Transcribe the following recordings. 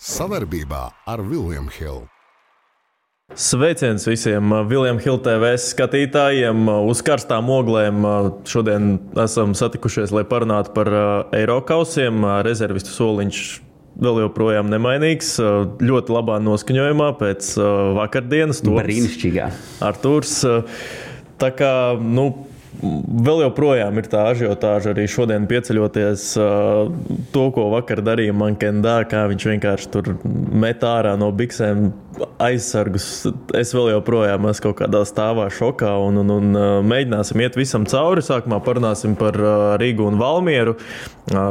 Savarbībā ar Vilniņu Hildu. Sveiciens visiem Viljams Hilde TV skatītājiem. Uz karstām oglēm šodien esam satikušies, lai parunātu par Eiropausiem. Rezervistu soliņš vēl joprojām nemainīgs. Ļoti labā noskaņojumā pēc vakardienas. Brīnišķīgā. Artūrs. Tā kā, nu, Vēl joprojām ir tā ažiotāža arī šodien pieceļoties. To, ko vakar darīja Mankendā, kā viņš vienkārši tur met ārā no biksēm aizsargus. Es vēl joprojām esmu kaut kādā stāvā šokā un, un, un mēģināsim iet visam cauri. Sākumā parunāsim par Rīgu un Valmieru.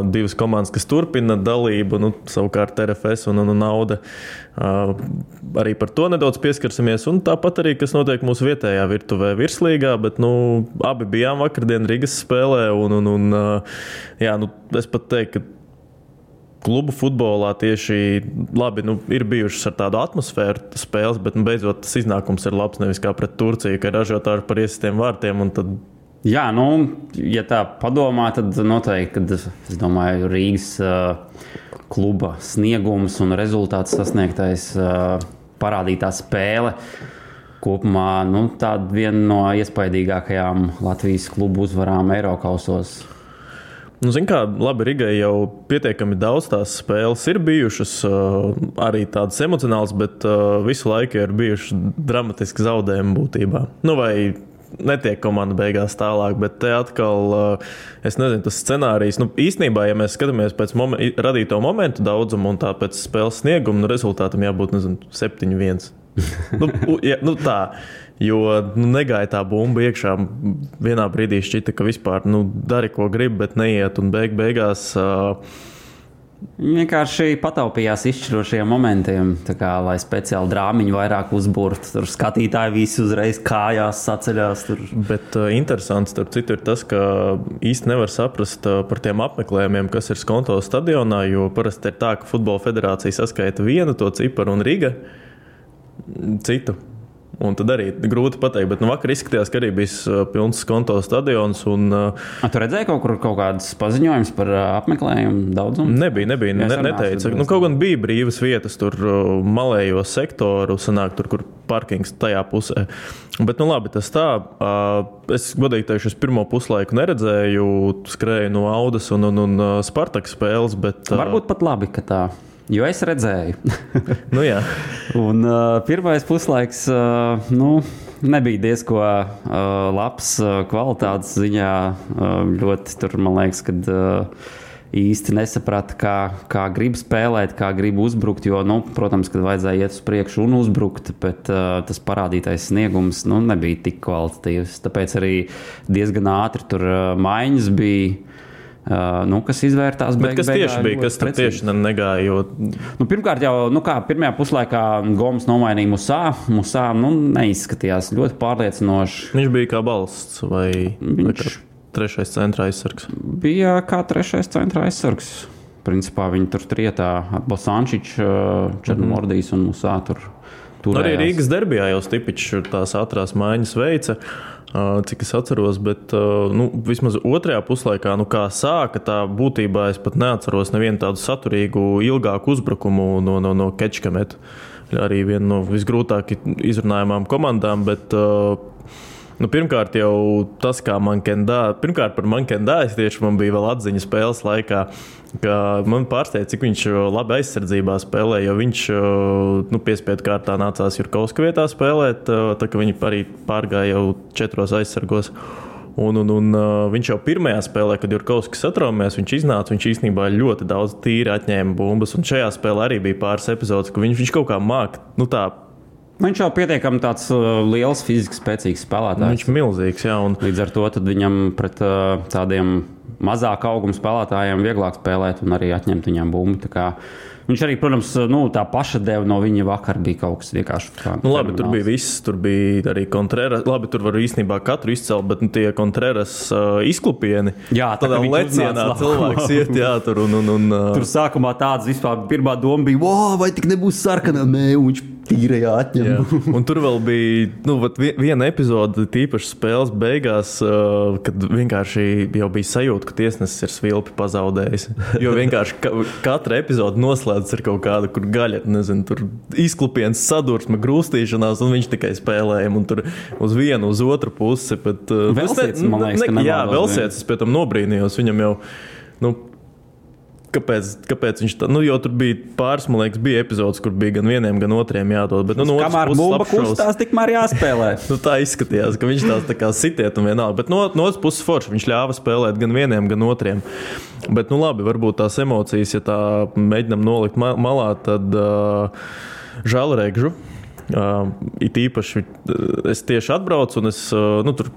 Divas komandas, kas turpina dalību, nu, savukārt RFS un, un, un Nauda. Arī par to nedaudz pieskarsimies. Un tāpat arī, kas notiek mūsu vietējā virtuvē, virslīgā. Bet nu, abi bijām vakardien Rīgas spēlē. Un, un, un, jā, nu, es pat teiktu, ka klubu futbolā tieši labi nu, ir bijušas ar tādu atmosfēru spēles, bet nu, beidzot tas iznākums ir labs. Nevis kā pret Turciju, ka ražotāji par iesistiem vārtiem. Tad... Jā, nu, ja tā padomā, tad noteikti, kad domāju, Rīgas uh, kluba sniegums un rezultāts sasniegtais uh, parādītā spēle. Kopumā nu, tāda viena no iespaidīgākajām Latvijas klubu uzvarām Eiropausos. Nu, Ziniet, kā labi, Rigai jau pietiekami daudz tās spēles ir bijušas, arī tādas emocionālas, bet visu laiku ir bijuši dramatiski zaudējumi būtībā. Nu, vai netiek komanda beigās tālāk, bet te atkal, es nezinu, tas scenārijs, nu, īstenībā, ja mēs skatāmies pēc momen radīto momentu daudzumu un tā pēc spēles snieguma, nu, rezultātam jābūt, nezinu, 7-1. nu, ja, nu, tā. Jo nu, negāja tā bumba iekšā. Vienā brīdī šķita, ka vispār nu, dari, ko gribi, bet neiet. Un beig, beigās. Uh, Vienkārši pataupījās izšķirošiem momentiem, kā, lai speciāli drāmiņu vairāk uzbūrtu. Tur skatītāji visi uzreiz kājās saceļās. Tur. Bet uh, interesants tur citur ir tas, ka īsti nevar saprast uh, par tiem apmeklējumiem, kas ir Skonto stadionā. Jo parasti ir tā, ka Futbola federācija saskaita vienu to ciparu un Riga citu. Un tad arī grūti pateikt, bet nu, vakar izskatījās, ka arī bija pilns konto stadions. Un, A, tu redzēji kaut kur kaut kādus paziņojumus par apmeklējumu daudzumu? Nebija, nebija. Ne, neteica. Nu, kaut gan bija brīvas vietas, tur malējo sektoru, sanāk, tur, kur parkings tajā pusē. Bet, nu labi, tas tā. Es godīgi teikšu, es pirmo puslaiku neredzēju, skrēju no Audas un, un, un Spartaka spēles. Bet, Varbūt pat labi, ka tā. Jo es redzēju. nu, un uh, pirmais puslaiks uh, nu, nebija diezko uh, labs uh, kvalitātes ziņā. Uh, ļoti tur, man liekas, kad. Uh, īsti nesaprata, kā, kā grib spēlēt, kā grib uzbrukt. Jo, nu, protams, kad vajadzēja iet uz priekšu un uzbrukt, bet uh, tas parādītais sniegums nu, nebija tik kvalitatīvs. Tāpēc arī diezgan ātri tur uh, maiņas bija. Uh, nu, kas izvērtās beig, kas tieši bija, kas tur tieši negāja? Jo... Nu, pirmkārt, jau nu, kā, pirmajā puslaikā Gomes nomainīja Musā. Musā nu, neizskatījās ļoti pārliecinoši. Viņš bija kā balsts vai, Viņš... vai trešais centra aizsargs? Bija kā trešais centra aizsargs. Principā viņi tur trietā ar Bosančiču, Černomordijas un Musā. Tur, turējās. Arī Rīgas derbijā jau Stipičs tās ātrās maiņas veica cik es atceros, bet nu, vismaz otrajā puslaikā, nu, kā sāka, tā būtībā es pat neatceros nevienu tādu saturīgu, ilgāku uzbrukumu no, no, no Kečkameta. Arī viena no visgrūtāk izrunājumām komandām, bet Nu, pirmkārt, jau tas, kā Mankendā, pirmkārt par Mankendā es tieši man bija vēl atziņa spēles laikā. Man pārsteidza, cik viņš labi aizsardzībā spēlē, jo viņš nu, piespiedu kārtā nācās Jurkovska vietā spēlēt, tā ka viņi arī pārgāja jau četros aizsargos. Un, un, un viņš jau pirmajā spēlē, kad Jurkovskis satraumējās, viņš iznāca. Viņš īstenībā ļoti daudz tīri atņēma bumbas. Un šajā spēlē arī bija pāris epizodes, ka viņš, viņš kaut kā māca nu, tā Viņš jau pietiekami tāds uh, liels, fiziski spēcīgs spēlētājs. Viņš ir milzīgs, jā. Un... Līdz ar to viņam pret uh, tādiem mazāk auguma spēlētājiem vieglāk spēlēt un arī atņemt viņam bumbu. Viņš arī, protams, nu, tā paša deva no viņa vakar bija kaut kas vienkārši tāds. Nu, labi, tur bija viss, tur bija arī kontrēras. Labi, tur var īstenībā katru izcelt, bet nu, tie kontrēras uh, izklupieni. Jā, tā tādā lecienā cilvēks iet, jā, tur un. un, un uh... Tur sākumā tāds vispār pirmā doma bija, wow, vai tik nebūs sarkanā mēmūņa tīrajā atņemta. un tur vēl bija nu, viena epizode, tīpaši spēles beigās, uh, kad vienkārši jau bija sajūta, ka tiesnesis ir svilpi pazaudējis. Jo vienkārši ka, katra epizode noslēdz epizodāts ir kaut kāda, kur gaļa, nezinu, tur izklupiens, sadursme, grūstīšanās, un viņš tikai spēlēja. Un tur uz vienu, uz otru pusi. Bet, uh, Velsietis, man liekas, ka jā, nemaldos Velsietis, pēc tam nobrīnījos. Viņam jau, nu, Kāpēc, kāpēc viņš tā? Nu, jo tur bija pāris, man liekas, bija epizodes, kur bija gan vienam, gan otriem jādod. Bet, nu, no Kamēr bumba kustās, tikmēr jāspēlē. Nu, tā izskatījās, ka viņš tās tā kā sitiet un vienalga. Bet no, no otras puses, forši viņš ļāva spēlēt gan vieniem, gan otriem. Bet, nu, labi, varbūt tās emocijas, ja tā mēģinām nolikt ma malā, tad uh, žēl regžu. Uh, it īpaši es tieši atbraucu, un es uh, nu, tur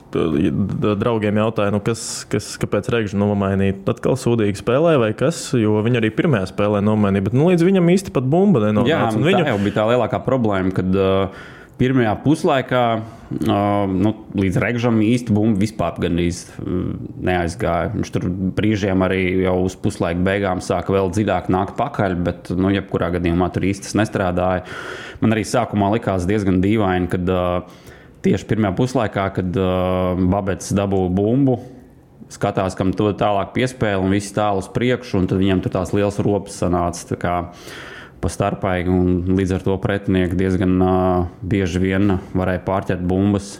draugiem jautāju, nu, kas, kas, kāpēc Reigžs nomainīja. Atkal sūdīgi spēlē, vai kas, jo viņi arī pirmajā spēlē nomainīja, bet nu, līdz viņam īsti pat bumba Jā, nenonāca. viņa... Viņu, tā jau bija tā lielākā problēma, kad uh, pirmajā puslaikā uh, nu, līdz Reigžam īsti bumba vispār gandrīz uh, neaizgāja. Viņš tur brīžiem arī jau uz puslaika beigām sāka vēl dziļāk nākt pakaļ, bet, nu, jebkurā gadījumā tur īsti nestrādāja. Man arī sākumā likās diezgan dīvaini, kad uh, tieši pirmajā puslaikā, kad uh, Babets dabūja bumbu, skatās, kam to tālāk piespēle un viss tālu uz priekšu, un tad viņam tur tās liels ropas sanāca. tā kā Pa starpai, un līdz ar to pretinieki diezgan uh, bieži vien varēja pārķert bumbas.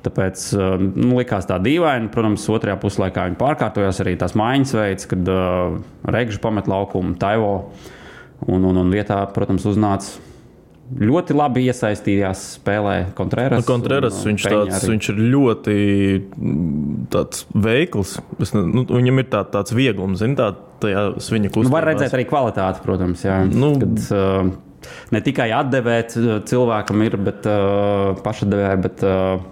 Tāpēc nu, likās tā dīvaini. Protams, otrajā puslaikā viņi pārkārtojās arī tās maiņas veids, kad uh, Reigžs pamet laukumu Taivo. Un, un, un vietā, protams, uznāca ļoti labi iesaistījās spēlē Contreras. Nu, Contreras, un, viņš, tāds, viņš ir ļoti mm, veikls. Es, nu, viņam ir tā, tāds vieglums, zin, tā, tajā viņa Nu, kustībā. var redzēt arī kvalitāti, protams. Jā. Nu, Kad, uh, ne tikai atdevēt uh, cilvēkam ir, bet uh, pašadevēja, bet uh,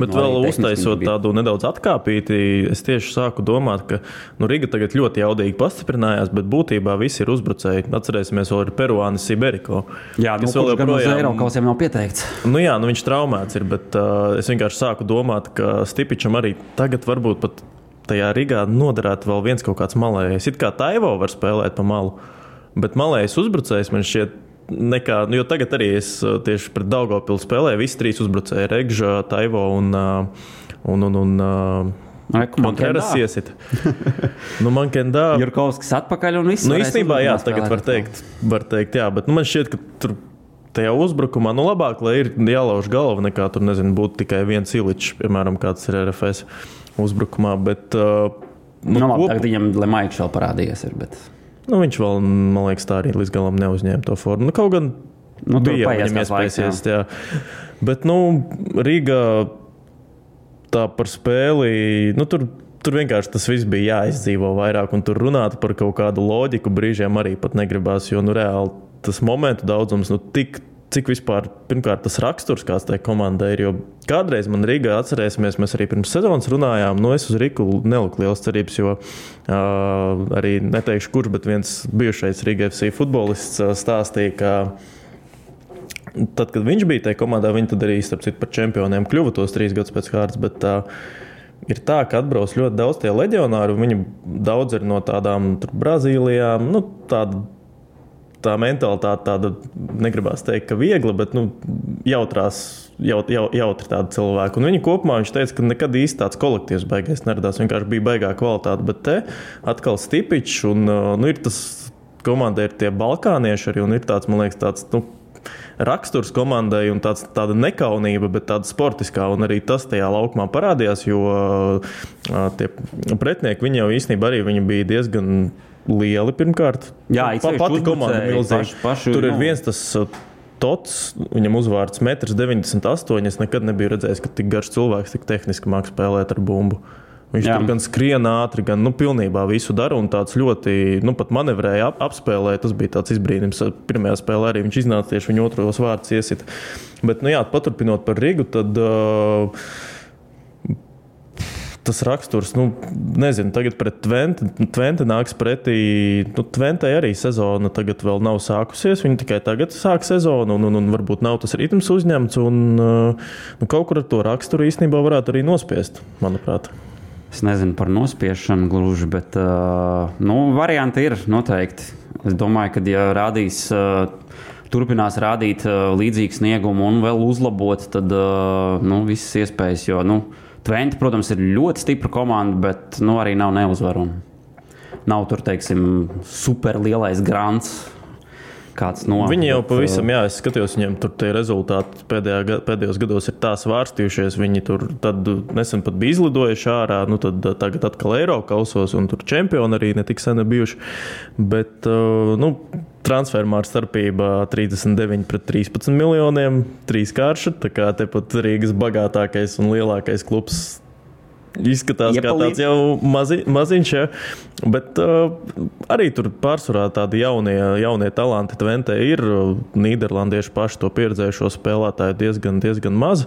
Bet Nu, vēl uztaisot tādu nedaudz atkāpīti, es tieši sāku domāt, ka nu, Riga tagad ļoti jaudīgi pastiprinājās, bet būtībā visi ir uzbrucēji. Atcerēsimies, vēl ir Peruānis Siberiko. jā, nu, kas vēl joprojām- Eiropas jau nav pieteikts. Nu jā, nu viņš traumēts ir, bet uh, es vienkārši sāku domāt, ka Stipičam arī tagad varbūt pat tajā Rīgā noderētu vēl viens kaut kāds malējs. It kā Taivo var spēlēt pa malu, bet malējs uzbrucējs man šķiet. Nekā, nu, jo tagad arī es uh, tieši pret Daugopilu spēlēju. Visi trīs uzbrucēji - Regža, Taivo un, uh, un, un, un Montreras Mankendā. iesit. nu, man kendā. Jurkovskis atpakaļ un viss. Nu, īstenībā, jā, tagad var teikt, var teikt, jā, bet nu, man šķiet, ka tur tajā uzbrukumā, nu, labāk, lai ir jālauž galva, nekā tur, nezinu, būtu tikai viens iličs, piemēram, kāds ir RFS uzbrukumā. Bet, uh, Nu, nu, labi, kop, tagad viņam Lemaiks vēl parādījies. Ir, bet, nu, viņš vēl, man liekas, tā arī līdz galam neuzņēma to formu. Nu, kaut gan nu, bija viņam iespējas. Bet, nu, Rīgā tā par spēli, nu, tur. Tur vienkārši tas viss bija jāizdzīvo vairāk, un tur runāt par kaut kādu loģiku brīžiem arī pat negribās. Jo nu, reāli tas momentu daudzums, nu, tik, cik vispār, pirmkārt, tas raksturs, kāds tai komandai ir. Jo kādreiz man Rīgā atcerēsimies, mēs arī pirms sezonas runājām, nu, es uz Rīgu neliku lielas cerības, jo uh, arī neteikšu, kurš, bet viens bijušais Rīgas FC futbolists stāstīja, ka Tad, kad viņš bija tajā komandā, viņi arī starp citu par čempioniem kļuva tos trīs gadus pēc kārtas. Bet, uh, Ir tā, ka atbrauc ļoti daudz tie leģionāri, viņi daudz ir no tādām Brazīlijām. Nu, tāda, tā mentalitāte tāda, negribās teikt, ka viegla, bet nu, jautrās, jaut, jau, jautri tādi cilvēki. Un viņi kopumā viņš teica, ka nekad īsti tāds kolektīvs beigās neradās. Vienkārši bija baigā kvalitāte. Bet te atkal stipičs, un uh, nu, ir tas komandai ir tie balkānieši arī, un ir tāds, man liekas, tāds. Nu, raksturs komandai un tāds, tāda nekaunība, bet tāda sportiskā. Un arī tas tajā laukumā parādījās, jo ā, tie pretinieki jau īstenībā arī bija diezgan lieli pirmkārt. Jā, Pa- pati komanda milzīga. paši- Tur ir nu. viens tas. ā, Tots, viņam uzvārds 1,98 m. Es nekad nebiju redzējis, ka tik garš cilvēks tik tehniski mākslinieks spēlēt ar bumbu. Viņš Jā. Jā. tur gan skrien ātri, gan nu, pilnībā visu dara. Un tāds ļoti, nu, pat manevrēja, ap, apspēlēja. Tas bija tāds izbrīnums. Pirmajā spēlē arī viņš iznāca tieši viņa otros vārdus iesit. Bet, nu, jā, paturpinot par Rīgu, tad. Uh, Tas raksturs, nu, nezinu, tagad pret Twente, Twente nāks pretī. Nu, Twente arī sezona tagad vēl nav sākusies. Viņi tikai tagad sāk sezonu, un, un, un varbūt nav tas ritms uzņemts. Un, uh, nu, kaut kur ar to raksturu īstenībā varētu arī nospiest, manuprāt. Es nezinu par nospiešanu gluži, bet uh, nu, varianti ir noteikti. Es domāju, ka ja rādīs. Uh, Turpinās rādīt uh, līdzīgu sniegumu un vēl uzlabot, tad uh, nu, visas iespējas. Jo nu, Twente, protams, ir ļoti stipra komanda, bet nu, arī nav neuzvarama. Nav tur, teiksim, superlielais grants. kāds no. Viņi jau bet, pavisam, jā, es skatījos, viņiem tur tie rezultāti pēdējā, pēdējos gados ir tā svārstījušies. Viņi tur nesen pat bija izlidojuši ārā, nu tad tagad atkal Eiropas kausos, un tur čempioni arī netik sen bijuši. Bet, uh, nu, transfermāra starpība 39 pret 13 miljoniem, trīs kārša. Tā kā tepat Rīgas bagātākais un lielākais klubs Izskatās, kā Iepalīdz. tāds jau mazi, maziņš, ja. bet uh, arī tur pārsvarā tādi jaunie, jaunie talanti. Tventē ir uh, Nīderlandieši paši to pieredzējušo spēlētāju diezgan, diezgan maz.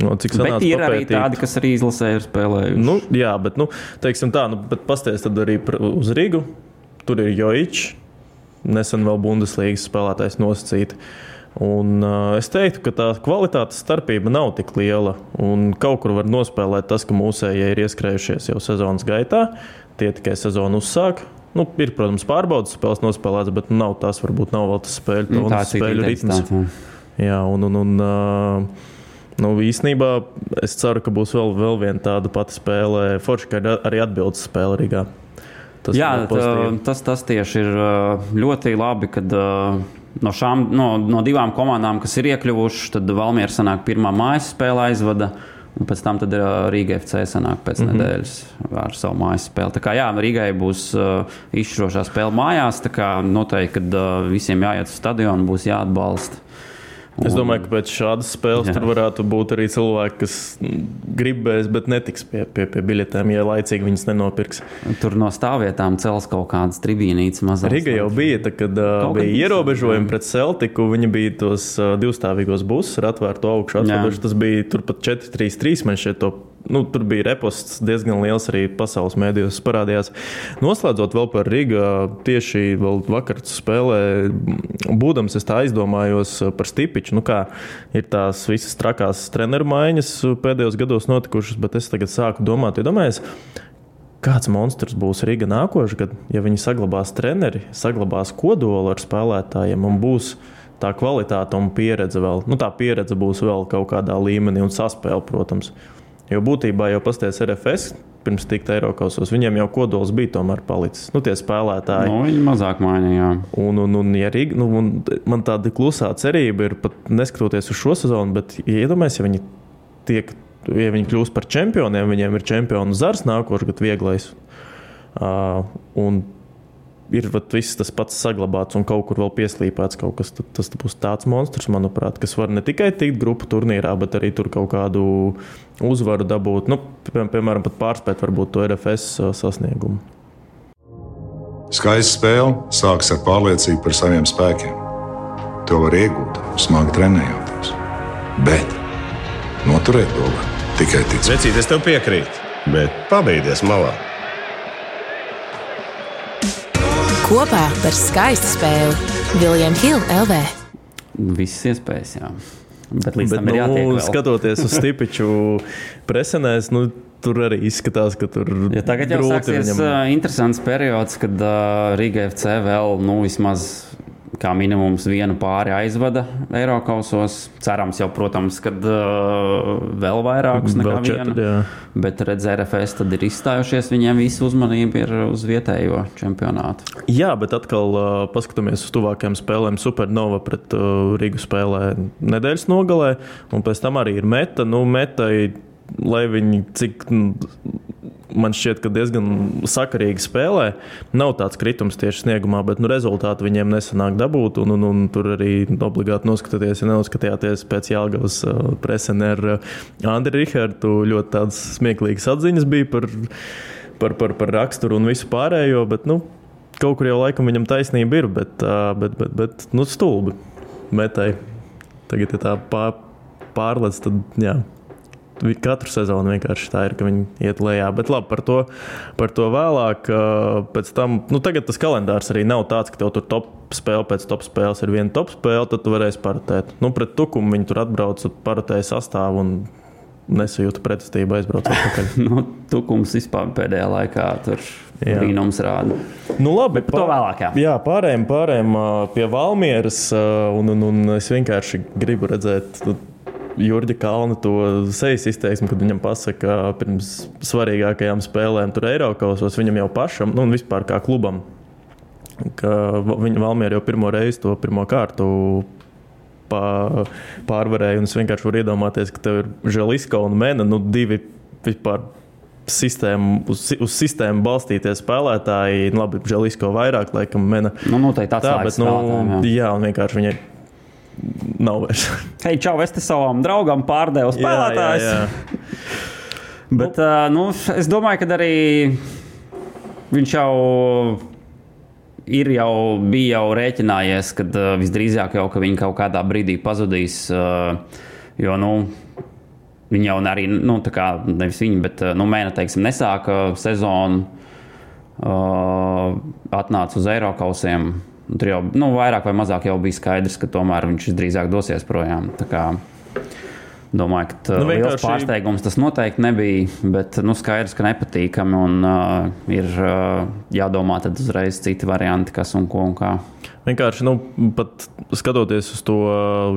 No, cik Bet sanāca ir arī papētīt. tādi, kas arī izlasē ir spēlējuši. Nu, jā, bet, nu, teiksim tā, nu, bet pasties tad arī uz Rīgu. Tur ir Joičs, nesen vēl Bundeslīgas spēlētājs nosacīti. Un, uh, es teiktu, ka tā kvalitātes starpība nav tik liela. Kaut kur var nospēlēt tas, ka mūsējie ir ieskrējušies jau sezonas gaitā. Tie tikai sezonu uzsāk. Nu, ir, protams, pārbaudas spēles nospēlētas, bet nu, nav tas, varbūt nav vēl tas spēļu, Nu, tā spēļu ritms. Jā, un, un, un uh, nu, īsnībā es ceru, ka būs vēl, vēl viena tāda pati spēle. Forši, ka arī atbildes spēle Rīgā. Tas Jā, tas, tas tieši ir ļoti labi, kad no, šām, no, no divām komandām, kas ir iekļuvušas, tad Valmiera sanāk pirmā mājas spēle aizvada. Un pēc tam ir Rīga FC sanāk pēc mm -hmm. nedēļas ar savu mājas spēli. Tā kā jā, Rīgai būs uh, izšķirošā spēle mājās. Tā kā noteikti, ka uh, visiem jāiet uz stadionu, būs jāatbalsta. Es domāju, ka pēc šādas spēles Jā. tur varētu būt arī cilvēki, kas mm, gribēs, bet netiks pie, pie, pie biļetēm, ja laicīgi viņas nenopirks. Tur no stāvvietām cels kaut kādas tribīnītes mazas. Riga jau bija, tā, kad Kaut kad bija bija, ierobežojumi pret Celtiku. Viņi bija tos divstāvīgos busus ar atvērtu augšu. Jā. atveduši. Tas bija turpat 4-3-3. Man šķiet, to nu, tur bija reposts diezgan liels arī pasaules mēdījos parādījās. Noslēdzot vēl par Rīgā, tieši vakar spēlē, būdams, es tā aizdomājos par Stipiču. Nu, kā ir tās visas trakās treneru maiņas pēdējos gados notikušas, bet es tagad sāku domāt, iedomājieties, kāds monstrs būs Rīga nākošais, kad ja viņi saglabās treneri, saglabās kodolu ar spēlētājiem un būs tā kvalitāte un pieredze vēl. Nu, tā pieredze būs vēl kaut kādā līmenī un saspēle, protams. Jo būtībā jau pasties RFS pirms tikt Eiropasos, viņiem jau kodols bija tomēr palicis. Nu, tie spēlētāji. Nu, viņi mazāk mainīja. Un, un, un, ja Rīga, nu, un man tāda klusā cerība ir, pat neskatoties uz šo sezonu, bet ja iedomājieties, ja viņi tiek, ja viņi kļūs par čempioniem, viņiem ir čempionu zars nākošais gads vieglais. Uh, un ir vat, viss tas pats saglabāts un kaut kur vēl pieslīpēts kaut kas. tad Tas būs tāds monstrs, manuprāt, kas var ne tikai tikt grupu turnīrā, bet arī tur kaut kādu uzvaru dabūt. Nu, pie- piemēram, pat pārspēt varbūt to RFS uh, sasniegumu. Skaista spēle sākas ar pārliecību par saviem spēkiem. To var iegūt, smagi trenējoties. Bet noturēt to var tikai ticēt. Vecīt, es tev piekrītu, bet pabeigties malā. Kopā par skaistu spēli Viljams Hilde LV. Visas iespējas, jā. Bet Bet, tam ir jātiek. nu, vēl. skatoties uz Stipiču presenēs, nu, tur arī izskatās, ka tur Ja tagad jau sāksies viņam. interesants periods, kad uh, Riga FC vēl nu, vismaz kā minimums vienu pāri aizvada Eiropasos. Cerams, jau, protams, kad uh, vēl vairākus nekā Vēl četri, vienu. jā. Bet redzēt, RFS tad ir izstājušies, viņiem visa uzmanība ir uz vietējo čempionātu. Jā, bet atkal uh, paskatāmies uz tuvākajām spēlēm. Supernova pret uh, Rīgu spēlē nedēļas nogalē, un pēc tam arī ir meta. Nu, metai, lai viņi cik. Man šķiet, ka diezgan sakarīgi spēlē. Nav tāds kritums tieši sniegumā, bet nu, rezultātu viņiem nesanāk dabūt. Un, un, un tur arī obligāti noskatieties, ja nenoskatījāties pēc Jālgavas uh, presena ar uh, Andriu Rihardu. Ļoti tādas smieklīgas atziņas bija par, par, par, par raksturu un visu pārējo. Bet, nu, Kaut kur jau laikam viņam taisnība ir, bet, bet, bet, bet nu, stulbi metai. Tagad, ja tā pār, pārlec, tad jā. Katru sezonu vienkārši tā ir, ka viņi iet lejā. Bet labi, par to, par to vēlāk. Pēc tam, nu, tagad tas kalendārs arī nav tāds, ka tev tur top spēle pēc top spēles ir viena top spēle, tad tu varēsi parotēt. Nu, pret tukumu viņi tur atbrauc, parotēja sastāvu un nesajūta pretestību aizbraukt atpakaļ. Nu, tukums vispār pēdējā laikā tur brīnums rāda. Nu, labi, par to vēlāk, jā. Jā, pārējiem, pārējiem pie Valmieras. Un, un, un es vienkārši gribu redzēt nu, Jurģa Kalna to sejas izteiksmi, kad viņam pasaka, ka pirms svarīgākajām spēlēm tur Eiropasos viņam jau pašam, nu, un vispār kā klubam. ka viņa Valmiera jau pirmo reizi to pirmo kārtu pārvarēja. Es vienkārši varu iedomāties, ka tev ir Želiska un Mena, nu, divi vispār. Sistēmu, uz, uz sistēmu balstīties spēlētāji, nu, labi, Želisko vairāk, laikam, mena. Nu, noteikti tā, bet, nu, jā. jā, un vienkārši viņai nav vairs. Hei, čau, es te savam draugam pārdevu spēlētājus. Bet, uh, nu, es domāju, ka arī viņš jau ir jau, bija jau rēķinājies, ka uh, visdrīzāk jau ka viņi kaut kādā brīdī pazudīs. Uh, jo, nu, viņi jau arī, nu, tā kā nevis viņi, bet nu, mēne, teiksim, nesāka sezonu, uh, atnāca uz Eiropausiem. Tur jau nu, vairāk vai mazāk jau bija skaidrs, ka tomēr viņš drīzāk dosies projām. Tā Domāju, ka nu, liels pārsteigums tas noteikti nebija, bet nu, skaidrs, ka nepatīkami un uh, ir uh, jādomā uzreiz citi varianti, kas un ko un kā. Vienkārši, nu, pat skatoties uz to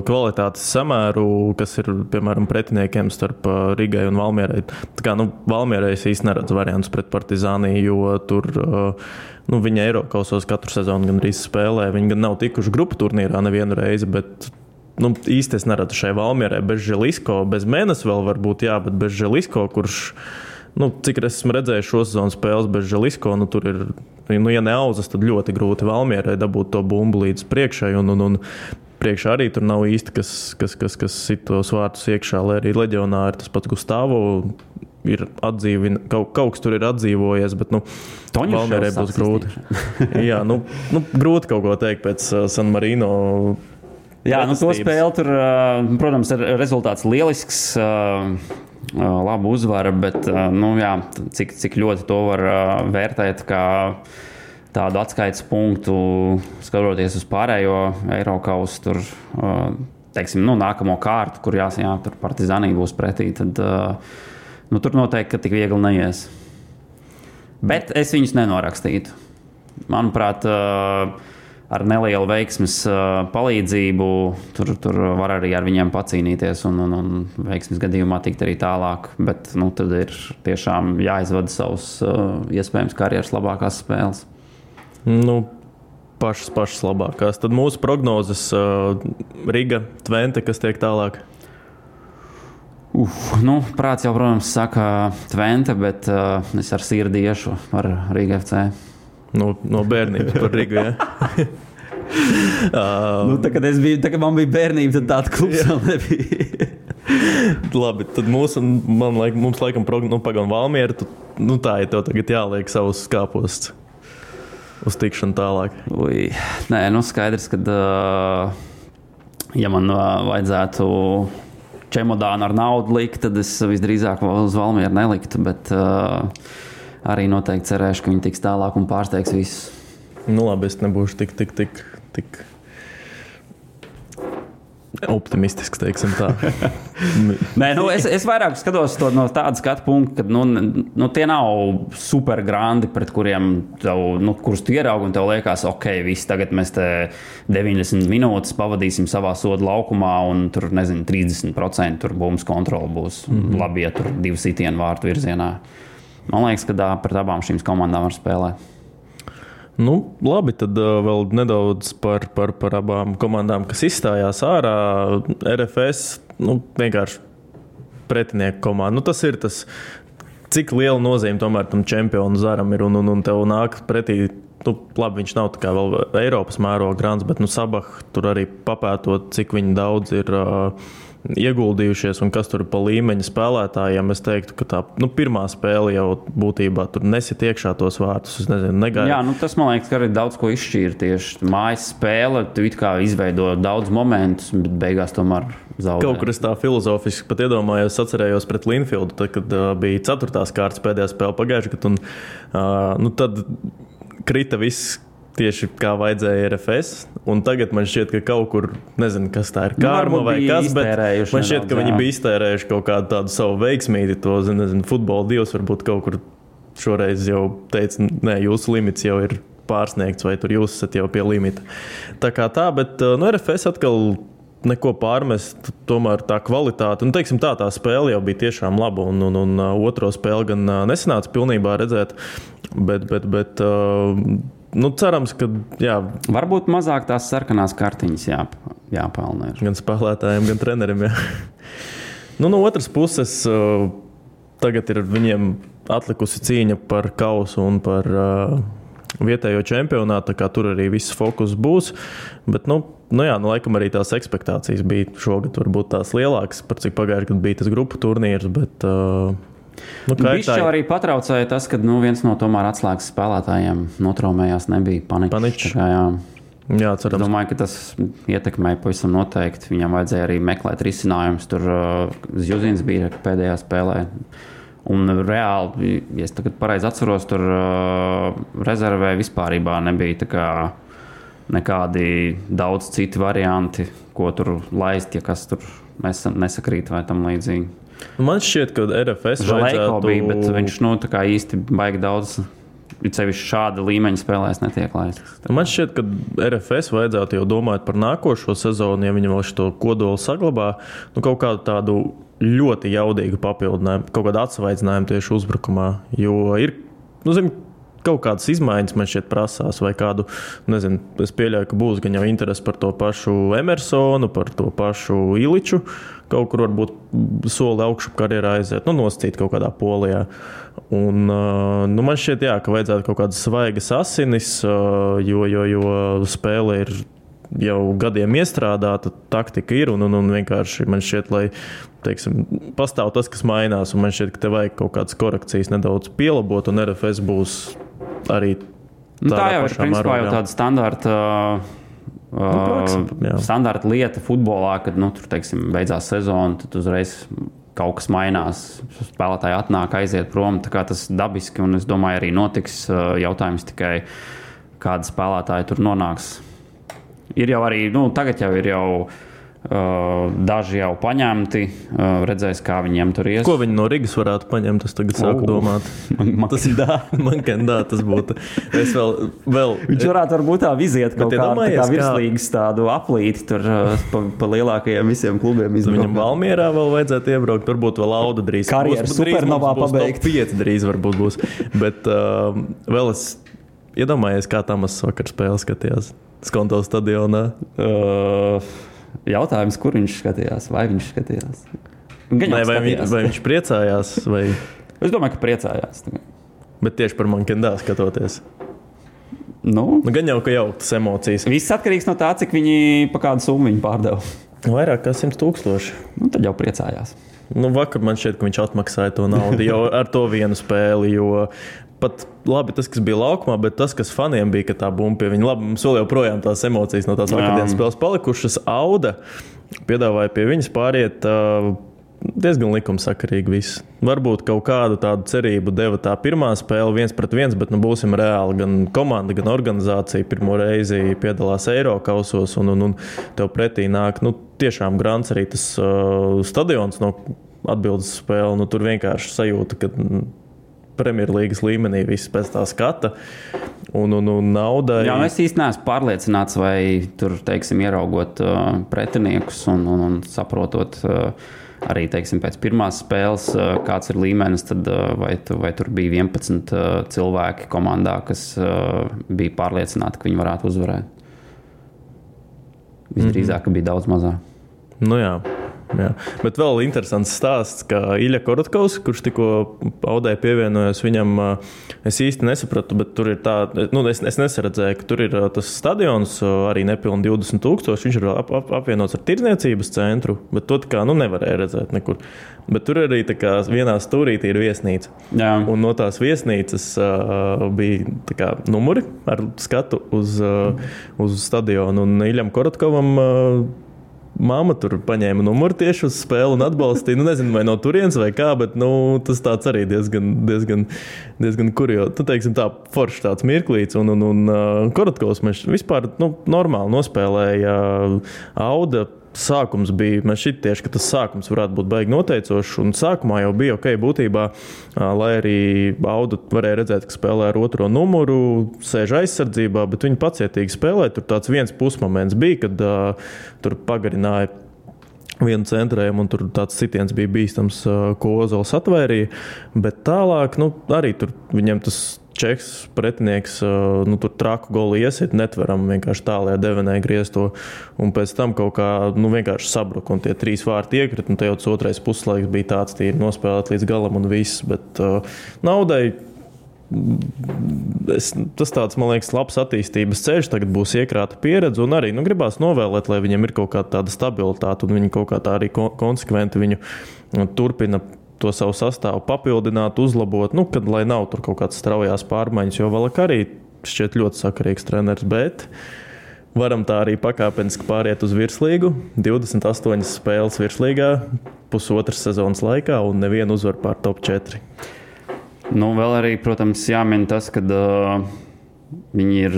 kvalitātes samēru, kas ir, piemēram, pretiniekiem starp Rīgai un Valmierai. Tā kā, nu, Valmierai es īsti neredzu variantus pret Partizāniju, jo tur, nu, viņi Eiropasos katru sezonu gandrīz spēlē. Viņi gan nav tikuši grupu turnīrā nevienu reizi, bet nu, īsti es neredzu šai Valmierai bez Želisko, bez Mēnes vēl varbūt, jā, bet bez Želisko, kurš, nu, cik es esmu redzējis šo sezonu spēles bez Želisko, nu, tur ir, nu, ja ne auzas, tad ļoti grūti Valmierai dabūt to bumbu līdz priekšai. Un, un, un, Priekšā arī tur nav īsti kas, kas, kas, kas sit tos vārtus iekšā, lai arī leģionāri tas pats Gustavs ir atdzīvināts, kaut, kaut kas tur ir atdzīvojies, bet nu, Valmierai būs grūti. Jā, nu, nu, grūti kaut ko teikt pēc uh, San Marino Jā, nu, to spēli tur, protams, ir rezultāts lielisks. Laba uzvara, bet nu, jā, cik, cik ļoti to var vērtēt kā tādu atskaites punktu, skatoties uz pārējo Eiropas tur, teiksim, nu, nākamo kārtu, kur jāsaka, tur partizānī būs pretī, tad nu, tur noteikti tik viegli neies. Bet es viņus nenorakstītu. Manuprāt, ar nelielu veiksmes palīdzību tur, tur var arī ar viņiem pacīnīties un, un, un veiksmes gadījumā tikt arī tālāk. Bet nu, tad ir tiešām jāizvada savus iespējams karjeras labākās spēles. Nu. Pašas, pašas labākās. Tad mūsu prognozes uh, Riga, Tvente, kas tiek tālāk. Uf, nu, prāts jau, protams, saka Tvente, bet uh, es ar sirdi iešu ar Riga FC. No, no bērnības par Rīgu. Ja? uh, nu, tā, kad, biju, tā, kad man bija bērnība, tad tāda klusa vēl nebija. Labi, tad mūsu, man, laik, mums laikam, nu, pagaidām, Valmiera, tu, nu, tā ir tev tagad jāliek savus skāpos uz tikšanu tālāk. Ui, nē, nu skaidrs, ka, uh, ja man uh, vajadzētu čemodānu ar naudu likt, tad es visdrīzāk uz Valmieru neliktu. Bet, uh, arī noteikti cerēšu, ka viņi tiks tālāk un pārsteigs visus. Nu, labi, es nebūšu tik, tik, tik, tik optimistisks, teiksim tā. Nē, nu, es, es vairāk skatos to no tāda skatu punkta, ka nu, nu, tie nav super grandi, pret kuriem tev, nu, kurus tu ieraugi un tev liekas, ok, viss tagad mēs te 90 minūtes pavadīsim savā sodu laukumā un tur, nezinu, 30% tur būmas kontrola būs. Mm -hmm. Labi, ja tur divi sitienu vārtu virzienā. Man liekas, ka pret abām šīm komandām var spēlēt. Nu, labi, tad uh, vēl nedaudz par, par, par abām komandām, kas izstājās ārā. RFS nu, vienkārši pretinieku komanda. Nu, tas ir tas, cik liela nozīme tomēr tam čempionu zaram ir un, un, un tev nāk pretī. Nu, labi, viņš nav tā kā vēl Eiropas mēroga grāns, bet nu, Sabah tur arī papētot, cik daudz ir. Uh, ieguldījušies un kas tur pa līmeņa spēlētājiem. Es teiktu, ka tā nu, pirmā spēle jau būtībā tur nesit iekšā tos vārtus. Es nezinu, negaidu. Jā, nu, tas man liekas, ka arī daudz ko izšķīra tieši mājas spēle. Tu it kā izveido daudz momentus, bet beigās tomēr zaudē. Kaut kur es tā filozofiski pat iedomājos, atcerējos pret Linfieldu, tad, kad uh, bija ceturtās kārtas pēdējā spēle pagājušajā gadā. Uh, nu, tad krita viss tieši kā vajadzēja RFS. Un tagad man šķiet, ka kaut kur, nezinu, kas tā ir, nu, karma vai kas, bet man šķiet, ka jā. viņi bija iztērējuši kaut kādu tādu savu veiksmīti, to, nezinu, futbola dievs varbūt kaut kur šoreiz jau teica, nē, jūsu limits jau ir pārsniegts, vai tur jūs esat jau pie limita. Tā kā tā, bet uh, no RFS atkal neko pārmest. Tomēr tā kvalitāte, un teiksim, tā, tā spēle jau bija tiešām laba. Un, un, un uh, otro spēli gan uh, nesanāca pilnībā redzēt, bet, bet, bet nu, cerams, ka jā, Varbūt mazāk tās sarkanās kartiņas jāp, jāpelnē. gan spēlētājiem, gan trenerim. Jā. Nu, no otras puses, uh, tagad ir viņiem atlikusi cīņa par kausu un par uh, vietējo čempionātu. Tur arī viss fokus būs. Bet, nu, nu, jā, nu, laikam arī tās expectācijas bija šogad varbūt tās lielākas, par cik pagājušajā gadā bija tas grupu turnīrs. Bet, uh, nu, Viņš jau arī patraucēja tas, ka nu, viens no tomēr atslēgas spēlētājiem notraumējās, nebija paniķis. Paničs. Kā, jā. Jā, Es cerams, domāju, ka tas ietekmēja pavisam noteikti. Viņam vajadzēja arī meklēt risinājumus. Tur uh, Zjuzins bija pēdējā spēlē. Un reāli, ja es tagad pareizi atceros, tur uh, rezervē vispār nebija kā nekādi daudz citu varianti, ko tur laist, ja kas tur nesa- nesakrīt vai tam līdzīgi. Man šķiet, ka RFS vajadzētu... bija, bet viņš nu, tā kā īsti baigi daudz. It sevišķi šāda līmeņa spēlēs netiek laists. Man šķiet, ka RFS vajadzētu jau domāt par nākošo sezonu, ja viņi vēl šo kodolu saglabā. Nu, kaut kādu tādu ļoti jaudīgu papildinājumu, kaut kādu atsvaidzinājumu tieši uzbrukumā. Jo ir, nu, zin, kaut kādas izmaiņas man šeit prasās, vai kādu, nezinu, es pieļauju, ka būs gan jau interesi par to pašu Emersonu, par to pašu Iliču. Kaut kur varbūt soli augšu karjerā aiziet, nu, noscīt kaut kādā polijā. Un, uh, nu, man šķiet, jā, ka vajadzētu kaut kādas svaigas asinis, uh, jo, jo, jo spēle ir jau gadiem iestrādāta, taktika ir un, un, un vienkārši man šķiet, lai teiksim, pastāv tas, kas mainās, un man šķiet, ka te vajag kaut kādas korekcijas nedaudz pielabot, un RFS būs arī. Nu, tā jau ir principā jau tāda standarta. Uh, praksa, jā. standarta lieta futbolā, kad nu, tur teiksim, beidzās sezona, tad uzreiz kaut kas mainās. Spēlētāji atnāk, aiziet prom. Tas dabiski, un es domāju, arī notiks. Jautājums tikai, kāda spēlētāja tur nonāks. Ir jau arī, nu, tagad jau ir jau. Uh, daži jau paņemti, uh, redzēs, kā viņiem tur ies. Ko viņi no Rīgas varētu paņemt? Es tagad sāku O. domāt. Man- Tas ir dā, man kā dā, tas būtu. Es vēl, vēl Viņš varētu varbūt tā viziet kaut kādā kā kā- virslīgas tādu aplīti tur uh, pa, pa lielākajiem visiem klubiem. Viņam izbraukt. Valmierā vēl vajadzētu iebraukt. Varbūt vēl Auda drīz. Drīz supernovā pabeigt. Pieci drīz varbūt būs. Bet uh, vēl es iedomājos, kā Tamas vakar spēlē skatījās Skonto stadionā. Uh, jautājums, kur viņš skatījās? Vai viņš skatījās? Gan Nē, vai, skatījās. vai viņš priecājās, vai Es domāju, ka priecājās. bet tieši par Mankendā skatoties. Nu, Nu, gan jau, ka jau tas emocijas. viss atkarīgs no tā, cik viņi pa kādu summu viņi pārdeva. Vairāk kā 100 tūkstoši. Nu, tad jau priecājās. Nu, vakar man šķiet, ka viņš atmaksāja to naudu jau ar to vienu spēli. Jo pat labi tas, kas bija laukumā, bet tas, kas faniem bija, ka tā bumba pie viņa, labi, mums vēl joprojām tās emocijas no tās vakardienas spēles palikušas. Auda piedāvāja pie viņas pāriet. Uh, Diezgan likumsakarīgi viss. Varbūt kaut kādu tādu cerību deva tā pirmā spēle, viens pret viens, bet nu, būsim reāli. Gan komanda, gan organizācija pirmo reizi piedalās Eiropasos, un, un, un tev pretī nāk nu, tiešām grants arī tas uh, stadions no atbildes spēle. Nu, tur vienkārši sajūta, ka Premjerlīgas līmenī viss pēc tā skata un, un, un naudai. Jā, nu es īsti neesmu pārliecināts, vai tur, teiksim, ieraugot uh, pretiniekus un, un, un saprotot. Uh, Arī teiksim, pēc pirmās spēles, uh, kāds ir līmenis, tad uh, vai, tu, vai tur bija 11 uh, cilvēki komandā, kas bija pārliecināti, ka viņi varētu uzvarēt. Visdrīzāk, ka bija daudz mazāk. Nu, jā. Jā. Bet vēl interesants stāsts, ka Ilja Korotkovs, kurš tikko Audē pievienojās viņam, es īsti nesapratu, bet tur ir tā, nu, es, es nesaredzēju, ka tur ir tas stadions, arī nepilni 20 tūkstoši. Viņš ir ap, ap, apvienots ar tirdzniecības centru, bet to kā nu, nevarēja redzēt nekur. Bet tur arī kā vienā stūrītī ir viesnīca. Jā, Un no tās viesnīcas uh, bija kā, numuri ar skatu uz, uh, uz stadionu. Un Iljam Korotkovam uh, māma tur paņēma numuru tieši uz spēli un atbalstīja. Nu, nezinu, vai no turienes vai kā, bet nu, tas tāds arī diezgan, diezgan, diezgan kurjos. Nu, teiksim, tā foršs tāds mirklīts. Un, un, un uh, Korotkovs mēs vispār nu, normāli nospēlēja uh, Auda. Sākums bija, man šķiet, tieši, ka tas sākums varētu būt baigi noteicošs. Un sākumā jau bija ok, būtībā, lai arī Baudu varēja redzēt, ka spēlē ar otro numuru, sēž aizsardzībā, bet viņi pacietīgi spēlē. Tur tāds viens pusmoments bija, kad uh, tur pagarināja vienu centrējumu, un tur tāds sitiens bija bīstams, ā, ko Ozols atvērīja. Bet tālāk, nu, arī tur viņam tas Čeks pretinieks nu, tur traku golu iesiet, netveram vienkārši tālāk devenē griezto. Un pēc tam kaut kā nu, vienkārši sabruka un tie trīs vārti iekrita. Te jau tas otrais puslaiks bija tāds, tīri nospēlēt līdz galam un viss. Bet uh, naudai es, tas tāds, man liekas, labs attīstības ceļš. Tagad būs iekrāta pieredze, un arī nu, gribās novēlēt, lai viņiem ir kaut kāda stabilitāte, un viņi kaut kā tā arī konsekventi viņu turpina. To savu sastāvu papildināt, uzlabot, nu, kad lai nav tur kaut kādas straujās pārmaiņas, jo vēl arī šķiet ļoti sakarīgs treneris. Bet varam tā arī pakāpeniski pāriet uz virslīgu. 28 spēles virslīgā, pusotras sezonas laikā un nevienu uzvaru pār top 4. Nu, vēl arī, protams, jāmin tas, ka uh, viņi ir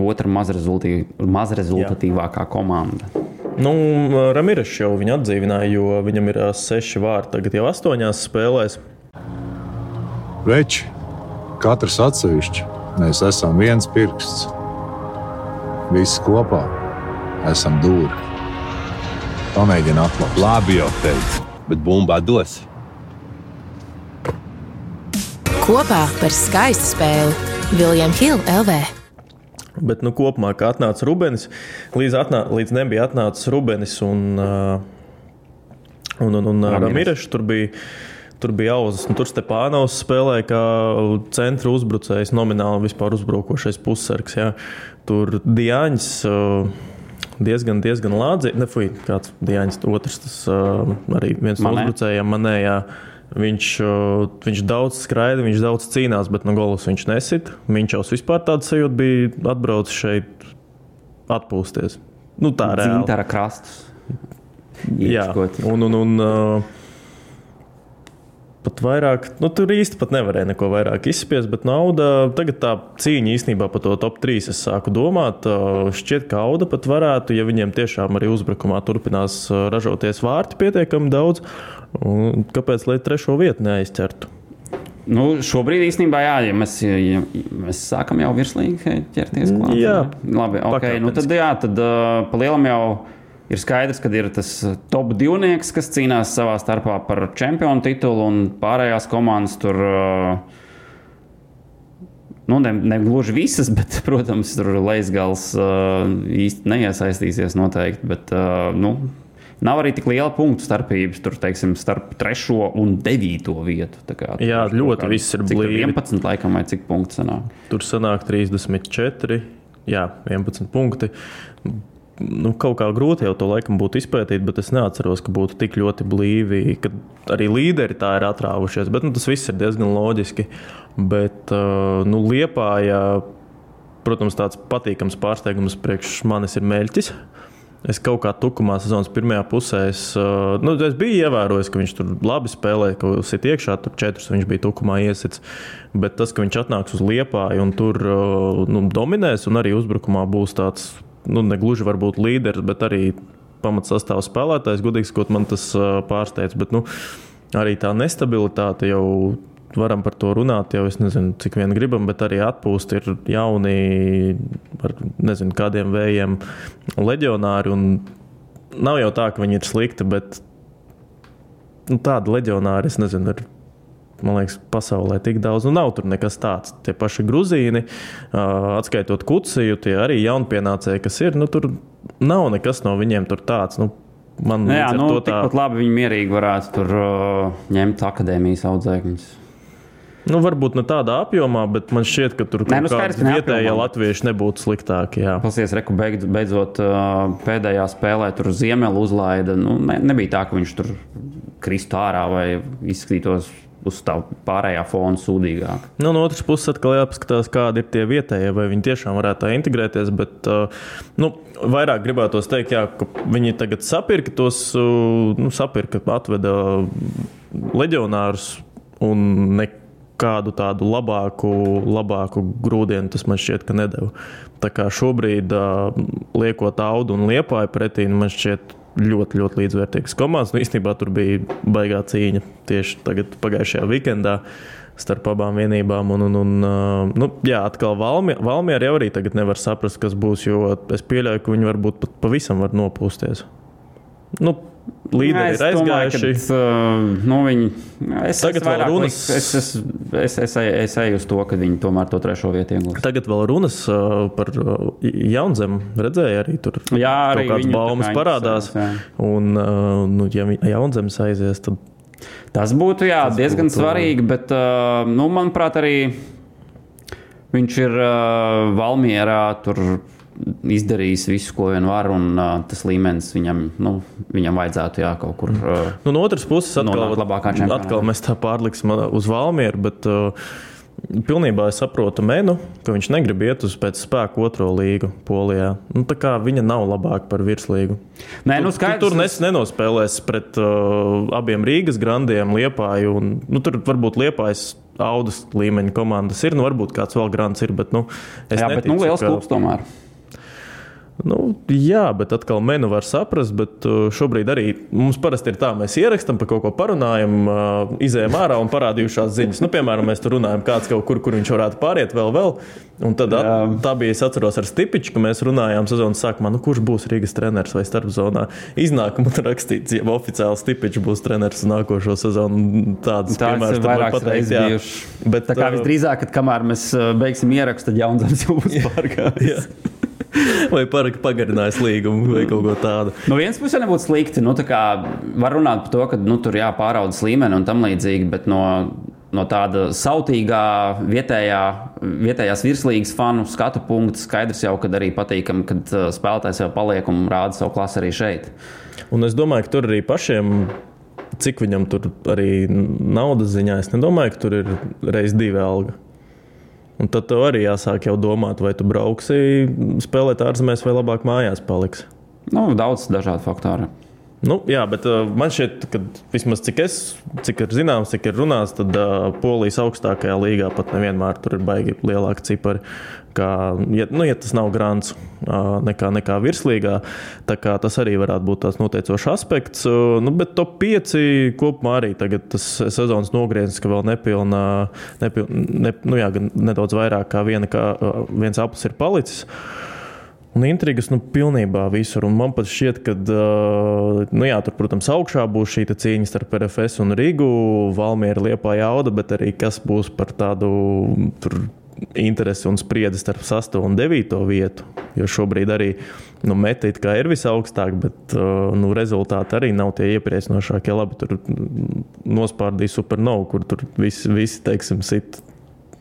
otra mazrezultatīvākā komanda. Nu, Ramirešs jau viņu atdzīvināja, jo viņam ir seši vārti tagad jau astoņās spēlēs. Veči, katrs atsevišķi, mēs esam viens pirksts. Visi kopā esam dūri. Pamēģini atklāt. Labi, jau teicu, bet bumbā dos kopā par skaistu spēli Viljams Hilde LV. Bet nu, kopumā, kā atnāca Rubens, līdz, atnā, līdz nebija atnācis Rubens un, un, un, un Ramirešs. Tur bija, tur bija auzas, un tur Stepānaus spēlēja kā centra uzbrucējs, nomināli vispār uzbrukošais pussargs. Jā. Tur Diāņs. Diezgan, diezgan lādzīgi. Nefuj, kāds Diāņs, otrs, tas uh, arī viens no uzbrucējiem manējā. Uh, Viņš, viņš daudz skraida, viņš daudz cīnās, bet no golas viņš nesit. Viņš jau vispār tāds sajūta bija atbraucis šeit atpūsties. Nu, tā ir reāli. Zīntara krastus. Jā, un, un, un uh, pat vairāk, nu, tur īsti pat nevarēja neko vairāk izspiest, bet nauda, tagad tā cīņa īstenībā par to top 3 es sāku domāt. Šķiet, ka Auda pat varētu, ja viņiem tiešām arī uzbrukumā turpinās ražoties vārti pietiekami daudz, kāpēc lai trešo vietu neaizķertu? Nu, šobrīd īstenībā, jā, ja mēs, ja mēs sākam jau virslīgi ķerties klāt. Jā, labi. Okay, nu tad, jā, tad uh, pa lielam jau ir skaidrs, ka ir tas top divnieks, kas cīnās savā starpā par čempionu titulu, un pārējās komandas tur. Uh, nu, ne, ne gluži visas, bet, protams, tur Leisgals uh, īsti neiesaistīsies noteikti. Bet, nu, Nav arī tik liela punktu starpības tur, teiksim, starp 3 un 9 vietu. Kā, Jā, tur, ļoti kā, viss ir blīvi. 11 laikam vai cik punktu sanāk? Tur sanāk 34, jā, 11 punkti. Nu, kaut kā grūti jau to laikam būtu izpētīt, bet es neatceros, ka būtu tik ļoti blīvi, ka arī līderi tā ir atrāvušies. Bet, nu, tas viss ir diezgan loģiski. Bet uh, nu, Liepā, protams, tāds patīkams pārsteigums priekš manis ir Meļķis. Uh, Es kaut kā tukumā sezonas pirmajā pusē es, nu, es biju ievērojis, ka viņš tur labi spēlē, ka ir iekšā, tur četrus viņš bija tukumā iesits. Bet tas, ka viņš atnāks uz liepāju un tur nu, dominēs un arī uzbrukumā būs tāds, nu, ne gluži varbūt līderis, bet arī pamatsastāvs spēlētājs, gudīgi sakot, man tas pārsteidz. Bet nu, arī tā nestabilitāte jau varam par to runāt, jau es nezinu, cik vien gribam, bet arī atpūst ir jauni, ar nezinu, kādiem vējiem leģionāri. Nav jau tā, ka viņi ir slikti, bet nu, tādi leģionāri, es nezinu, ir. Man liekas, pasaulē tik daudz, nu nav tur nekas tāds. Tie paši grūzīni, atskaitot kuciju, tie arī jaunpienācēji, kas ir, nu tur nav nekas no viņiem tur tāds. Nu, Man nu, jā, nu, tā... tikpat labi viņi mierīgi varētu tur uh, ņemt akadēmijas audzēkņus. Nu, varbūt ne tādā apjomā, bet man šķiet, ka tur Nē, nu, skaidrs, vietējie latvieši nebūtu sliktāki. Pasies, reku, beidz, beidzot pēdējā spēlē tur ziemeli uzlaida. Nu, ne, nebija tā, ka viņš tur kristu ārā vai izskatītos uz tā pārējā fona sūdīgāk. Nu, no otras puses, atkal jāpaskatās, kādi ir tie vietējie, vai viņi tiešām varētu tā integrēties. Bet nu, vairāk gribētos teikt, jā, ka viņi tagad sapirka tos, nu, sapirka, atveda leģionārus un nekā kādu tādu labāku, labāku grūdienu tas man šķiet, ka nedēļa. Tā kā šobrīd, liekot audu un liepāju pretī, man šķiet ļoti, ļoti līdzvērtīgas komandas. Nu, īstenībā tur bija baigā cīņa tieši tagad, pagājušajā weekendā. Starp abām vienībām. Un, un, un, nu, jā, atkal Valmiera jau arī tagad nevar saprast, kas būs. Jo es pieļauju, ka viņi varbūt pat pavisam var nopūsties. Nu, līderi ir aizgājuši. Domāju, uh, nu, viņi, es, Tagad es vairāk runas- liku- Es, es, es, es, es eju uz to, ka viņi tomēr to trešo vietu iegūs. Tagad vēl runas uh, par uh, jaunzemu. Redzēju, arī tur Jā, arī kādas baumas parādās. interesēs, Un, nu, ja jaunzemes aizies, tad Tas būtu jā, Tas diezgan būtu- svarīgi, bet, nu, manuprāt, arī viņš ir Valmjerā. Tur izdarījis visu, ko vien var, un uh, tas līmenis viņam, nu, viņam vajadzētu jā, kaut kur. Uh, Nu, no otras puses, atkal, čempionātā. atkal mēs tā pārliksim uz Valmieru. Bet, uh, Pilnībā es saprotu Menu, ka viņš negrib iet uz pēc spēka otro līgu Polijā. Nu, tā kā viņa nav labāka par virslīgu. Nē, nu, skaidrs, tu tur nes, nenospēlēs pret uh, abiem Rīgas grandiem, Liepāju. Un, nu, tur varbūt Liepājas audas līmeņa komandas ir. Nu, varbūt kāds vēl grants ir, bet nu, es jā, bet neticu, nu, liels ka- klubs tomēr. Nu, jā, bet atkal menu var saprast. Bet uh, šobrīd arī mums parasti ir tā, mēs ierakstām, par kaut ko parunājam, uh, izējām ārā un parādījušās ziņas. Nu, piemēram, mēs tur runājam, kāds kaut kur, kur viņš varētu pāriet vēl. vēl. Un tad Jā. tā bija, es atceros, ar Stipiču, ka mēs runājām sezonas sākumā, nu, kurš būs Rīgas treneris vai starpzonā. Iznāk, man tur rakstīts, ja oficiāli Stipičs būs treneris nākošo sezonu. Tāds piemērs ir tad var pateikt, jā. bijušas. Bet, Tā kā uh, visdrīzāk, kad kamēr mēs beigsim ierakstu, tad Jaunzēns jau būs pārgājis. Vai parāk pagarinājis līgumu vai kaut ko tādu. No vienas puses nebūtu slikti. Nu, var runāt par to, ka nu, tur jāpāraudas līmeni un tam līdzīgi, bet no, no tāda sautīgā vietējā, vietējās virslīgas fanu skatu punkta skaidrs jau, ka arī patīkami, kad uh, spēlētājs jau paliek un rāda savu klasi arī šeit. Un es domāju, ka tur arī pašiem, cik viņam tur arī naudas ziņā, es nedomāju, ka tur ir reizes divi alga. Un tad tev arī jāsāk jau domāt, vai tu brauksi spēlēt ārzemēs, vai labāk mājās paliksi. Nu, daudz dažādu faktoru. Nu, jā, bet uh, man šķiet, ka vismaz cik es, cik ir zināms, cik ir runāts, tad uh, Polijas augstākajā līgā pat nevienmēr tur ir baigi lielāki cipari. Kā, ja, nu, ja tas nav grants uh, nekā, nekā virslīgā, kā tas arī varētu būt tāds noteicošs aspekts. Nu, bet top 5 kopumā arī tagad tas sezonas nogrieznis, ka vēl nepilnā, nepil, ne, nu, jā, nedaudz vairāk kā, viena, kā viens aplis ir palicis. Un intrigas nu, pilnībā visur. Un man pat šķiet, ka, nu, jā, tur, protams, augšā būs šī cīņa starp RFS un Rīgu, Valmiera, Liepā jauda, bet arī kas būs par tādu tur, interesi un spriedzi starp 8 un 9 vietu. Jo šobrīd arī nu, meta ir visaugstāk, bet uh, nu, rezultāti arī nav tie iepriecinošākie. Labi, tur mm, nospārdīja supernovu, kur tur visi, visi teiksim, sit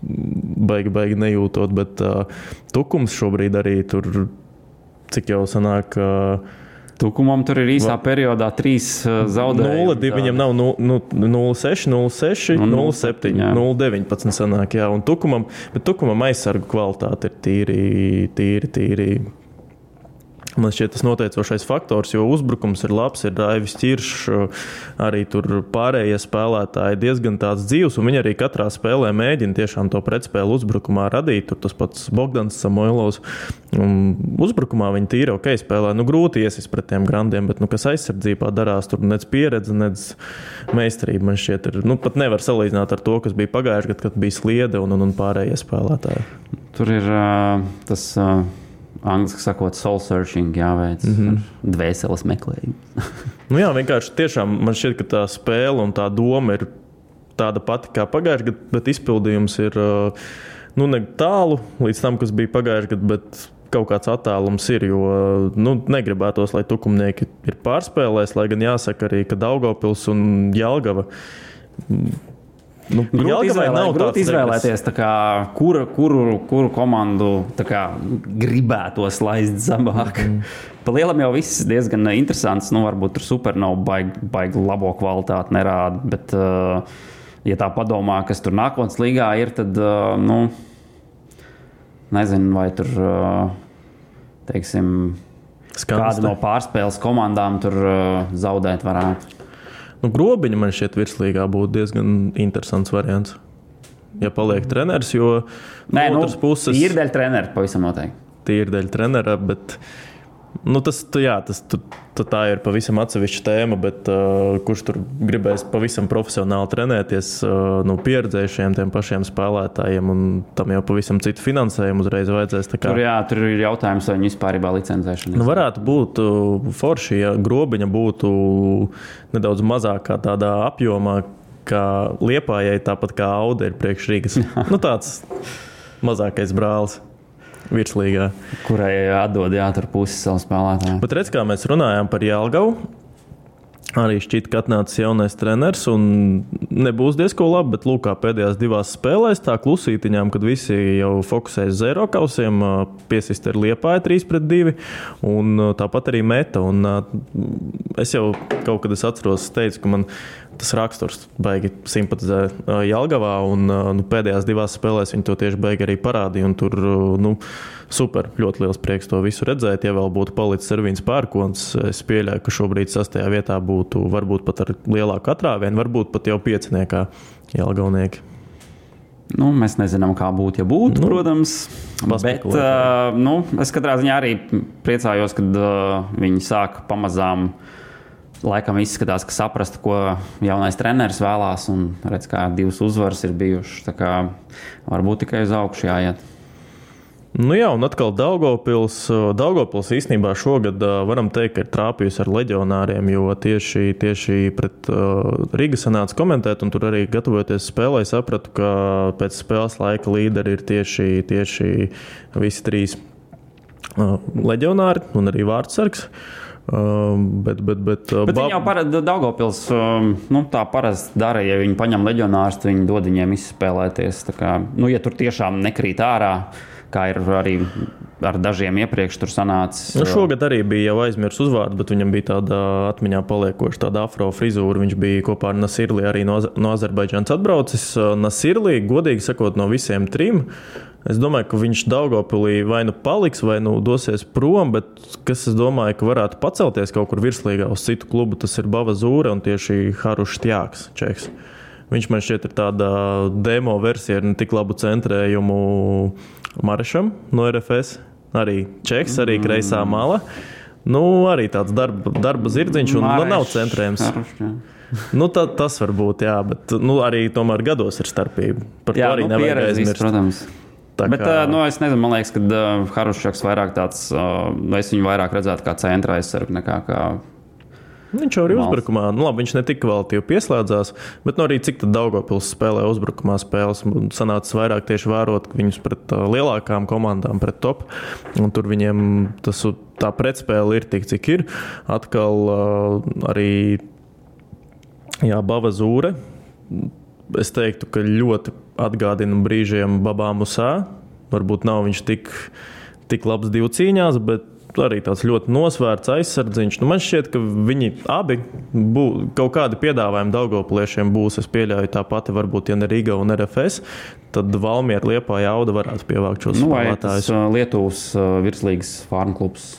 baigi, baigi nejūtot, bet uh, tukums šobrīd arī tur, cik jau sanāk. Uh, Tukumam tur ir īsā periodā trīs uh, zaudējumi. 0,2 viņam nav nu, nu, 0,6, 0,6, Un 0,7, 0,7, jā. 0,19 sanāk, jā, un tukumam, bet tukumam aizsargu kvalitāte ir tīri, tīri, tīri. Man šķiet, tas noteicošais faktors, jo uzbrukums ir labs, ir Raivis Čiršs, arī tur pārējie spēlētāji diezgan tāds dzīves, un viņi arī katrā spēlē mēģina tiešām to pretspēli uzbrukumā radīt. Tur tas pats Bogdans Samoilovs. Uzbrukumā viņi tīri ok spēlē. Nu, grūti iesist pret tiem grandiem, bet nu, kas aizsardzībā darās, tur nec pieredze, nec meistarība. Man šķiet, ir, nu, pat nevar salīdzināt ar to, kas bija pagājušajā gadā, kad bija sliede un, un, un pārējie spēlētāji. Tur ir uh, tas. Uh, Angliski sakot, soul searching, jāveic mm -hmm. dvēseles meklējums. Nu, jā, vienkārši tiešām man šķiet, ka tā spēle un tā doma ir tāda pati kā pagājušajā gadā, bet izpildījums ir nu, ne tālu līdz tam, kas bija pagājušajā gadā, bet kaut kāds attālums ir. Jo nu, negribētos, lai tukumnieki ir pārspēlēs, lai gan jāsaka arī, ka Daugopils un Jelgava. Nu, Grūti, Jelgavai izvēlē, nav grūti izvēlēties, tā kā, kuru, kuru, kuru komandu kā, gribētos laist zemāk. Mm. Pa lielam jau viss diezgan interesants. Nu, varbūt tur super nav baigi, baigi labo kvalitāti nerāda. Bet, uh, ja tā padomā, kas tur nākotnes līgā ir, tad uh, nu, nezinu, vai tur, uh, teiksim, Skanste. kāda no pārspēles komandām tur uh, zaudēt varētu. Nu, grobiņa man šķiet, virslīgā būtu diezgan interesants variants. Ja paliek treneris, jo Nē, no nu, otras puses ir dēļ treneru pavisam noteikti. tīri dēļ trenera, bet Nu, tas, tu, jā, tas, tu, tu, tā ir pavisam atsevišķa tēma, bet uh, kurš tur gribēs pavisam profesionāli trenēties, uh, nu, pieredzējušiem tiem pašiem spēlētājiem, un tam jau pavisam citu finansējumu uzreiz vajadzēs. Kā... Tur, jā, tur ir jautājums, vai viņi vispār ir licencēšana. Nu, varētu būt uh, forši, ja grobiņa būtu nedaudz mazākā tādā apjomā, kā liepājai, tāpat kā Audi ir priekšrīgas. nu, tāds mazākais brālis virslīgā. Kurai atdod jātur pusi savu spēlētāju. Bet redz, kā mēs runājām par Jālgavu. Arī šķiet, ka atnācis jaunais treneris un nebūs diezko labi, bet lūk, pēdējās divās spēlēs, tā klusītiņām, kad visi jau fokusējas uz zero kausiem, piesist ir liepāja 3 pret 2, un tāpat arī meta. Un es jau kaut kad es atceros, teicu, ka man tas raksturs baigi simpatizē Jālgavā, un nu, pēdējās divās spēlēs viņi to tieši baigi arī parādīja. Tur nu, super, ļoti liels prieks to visu redzēt. Ja vēl būtu palicis Ervīns Pērkons, es pieļauju, ka šobrīd sastajā vietā būtu varbūt pat ar lielāku atrāvienu, varbūt pat jau pieciniekā Jālgavnieki. Nu, mēs nezinām, kā būtu, ja būtu, nu, protams. Bet uh, nu, es katrā ziņā arī priecājos, kad uh, viņi sāk pamazām uh, laikam izskatās, ka saprast, ko jaunais treneris vēlās, un redz, kā divas uzvaras ir bijušas. Varbūt tikai uz augšu jāiet. Nu jā, un atkal Daugopils. Daugopils īstenībā šogad varam teikt, ka ir trāpījusi ar leģionāriem, jo tieši, tieši pret uh, Rīga sanāca komentēt, un tur arī gatavoties spēlē, sapratu, ka pēc spēles laika līderi ir tieši, tieši visi trīs leģionāri un arī vārdsargs. Um, bet, bet, bet, uh, bet viņi jau parasti Daugopils um, nu, tā parasti dara, ja viņi paņem leģionārus, tad viņi dod viņiem izspēlēties. Kā, nu, ja tur tiešām nekrīt ārā, kā ir arī ar dažiem iepriekš tur sanācis. Nu, šogad arī bija jau aizmirsts uzvārds, bet viņam bija tāda atmiņā paliekoša tāda afro frizūra. Viņš bija kopā ar Nasirli arī no, no Azerbaidžānas atbraucis. Uh, Nasirli, godīgi sakot, no visiem trim Es domāju, ka viņš Daugopilī vai nu paliks, vai nu dosies prom, bet kas es domāju, ka varētu pacelties kaut kur virslīgā uz citu klubu, tas ir Bava Zūra un tieši Harušs Tjāks. Čeks. Viņš man šķiet ir tāda demo versija ar ne tik labu centrējumu Maršam no RFS. Arī Čeks, arī kreisā mala. Nu, arī tāds darba, darba zirdziņš, un Mareš, nav centrējums. nu, tā, tas var būt, jā, bet nu, arī tomēr gados ir starpība. Par jā, to arī nu, nevajag aizmirst. Protams. Tā Bet, kā... nu, es nezinu, man liekas, ka Harušķaks vairāk tāds, es viņu vairāk redzētu kā centra aizsargu nekā kā. Viņš jau arī Malf. uzbrukumā, nu, labi, viņš ne tik kvalitīvi pieslēdzās, bet nu, arī cik Daugopils spēlē uzbrukumā spēles. Sanācis vairāk tieši vērot viņus pret uh, lielākām komandām, pret top. Un tur viņiem tas, tā pretspēle ir tik, cik ir. Atkal uh, arī jā, Bava Zūre es teiktu, ka ļoti atgādina brīžiem Babām Usā. Varbūt nav viņš tik, tik labs divu cīņās, bet arī tāds ļoti nosvērts aizsardziņš. Nu, man šķiet, ka viņi abi bū, kaut kādi piedāvājumi Daugopliešiem būs. Es pieļauju tā pati, varbūt, ja ne Riga un RFS, tad Valmiera Liepā jauda varētu pievākt šos nu, spēlētājus. Lietuvas virslīgas farmu klubs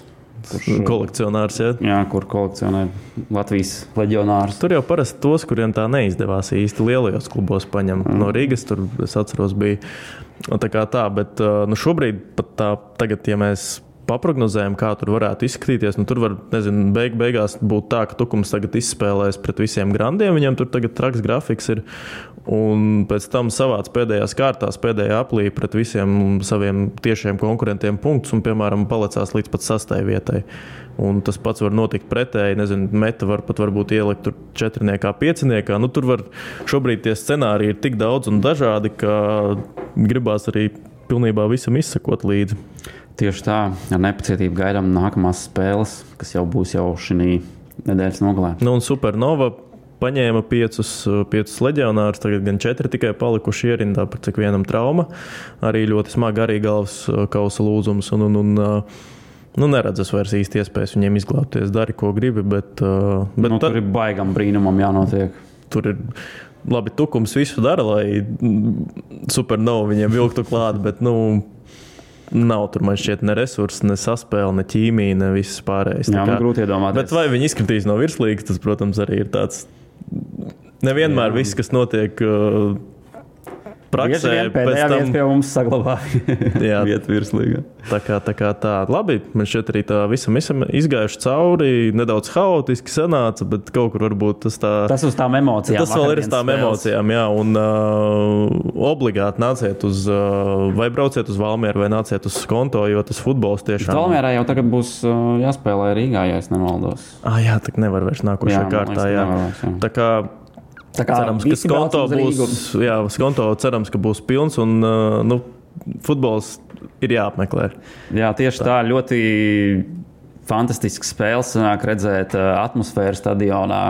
Kurš, kolekcionārs, ja? jā, kur kolekcionē Latvijas leģionārus. Tur jau parasti tos, kuriem tā neizdevās īsti lielajos klubos paņemt. Mm. No Rīgas tur, es atceros, bija tā kā tā, bet nu, šobrīd pat tā, tagad, ja mēs paprognozējam, kā tur varētu izskatīties. Nu, tur var, nezinu, beig, beigās būt tā, ka Tukums tagad izspēlēs pret visiem grandiem. Viņam tur tagad traks grafiks ir. Un pēc tam savāc pēdējās kārtās, pēdējā aplī pret visiem saviem tiešiem konkurentiem punktus un, piemēram, palicās līdz pat sastai vietai. Un tas pats var notikt pretēji. Nezinu, meta var pat varbūt ielikt tur četrniekā, pieciniekā. Nu, tur var šobrīd tie scenāriji ir tik daudz un dažādi, ka gribās arī pilnībā visam izsekot līdzi. Tieši tā, ar nepacietību gaidām nākamās spēles, kas jau būs jau šī nedēļas nogalē. Nu, un Supernova paņēma piecus, piecus leģionārus, tagad gan četri tikai palikuši ierindā, par cik vienam trauma. Arī ļoti smagi arī galvas kausa lūzums. Un, un, un, Nu, neredzas vairs īsti iespējas viņiem izglābties. Dari, ko gribi, bet. bet nu, tur ir baigam brīnumam jānotiek. Tur ir labi, tukums visu dara, lai supernovu viņiem vilktu klāt, bet, nu, nav tur man šķiet ne resursi, ne saspēle, ne ķīmija, ne viss pārējais. Jā, man grūti iedomāties. Bet vai viņi izskatīs no virslīgas, tas, protams, arī ir tāds. Nevienmēr Jā. viss, kas notiek uh, praksē pēdējā tam. vieta pie mums saglabāja Jā. vietu virslīgā. Tā kā, tā kā tā, labi, man šķiet, arī tā visam esam izgājuši cauri. Nedaudz haotiski sanāca, bet kaut kur varbūt tas tā. Tas uz tām emocijām. Tas vēl ir uz tām spēles. emocijām, jā, un uh, obligāti nāciet uz, uh, vai brauciet uz Valmieru, vai nāciet uz konto, jo tas futbols tiešām Valmērā jau tagad būs uh, jāspēlē Rīgā, ja es nemaldos. Ah, jā, tā nevar vairs nākošajā Jā, kārtā. Jā. nevar vairs, jā. Tā kā cerams, ka skonto būs, jā, skonto cerams, ka būs pilns un uh, nu, futbols ir jāapmeklē. Jā, tieši tā, ļoti fantastisks spēles. Sanāk redzēt uh, atmosfēru stadionā.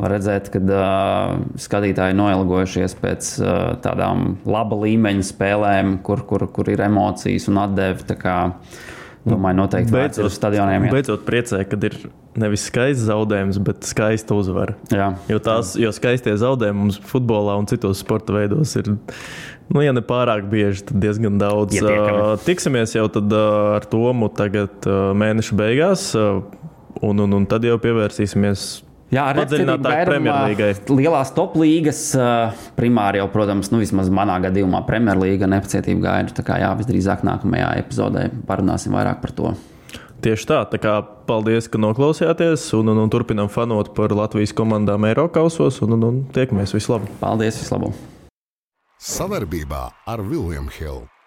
Var redzēt, ka uh, skatītāji noilgojušies pēc uh, tādām laba līmeņa spēlēm, kur, kur, kur ir emocijas un atdevi. Tā kā, Domāju, noteikti vērts ir stadioniem. iet. beidzot priecē, kad ir nevis skaists zaudējums, bet skaista uzvara. Jā. Jo, tās, jo skaistie zaudējumi mums futbolā un citos sporta veidos ir. Nu, ja ne pārāk bieži, tad diezgan daudz. Uh, tiksimies jau tad, uh, ar Tomu tagad uh, mēneša beigās, uh, un, un, un tad jau pievērsīsimies Jā, ar padziļinātāk Premjerlīgai. Lielās top līgas, primāri jau, protams, nu, vismaz manā gadījumā, Premjerlīga nepacietību gaida. Tā kā jā, visdrīzāk nākamajā epizodē parunāsim vairāk par to. Tieši tā, tā kā paldies, ka noklausījāties, un, un, un turpinām fanot par Latvijas komandām Eiropausos, un, un, un tiekamies vislabāk! Paldies, vislabāk! Savarbībā ar Vilniņu Hildu.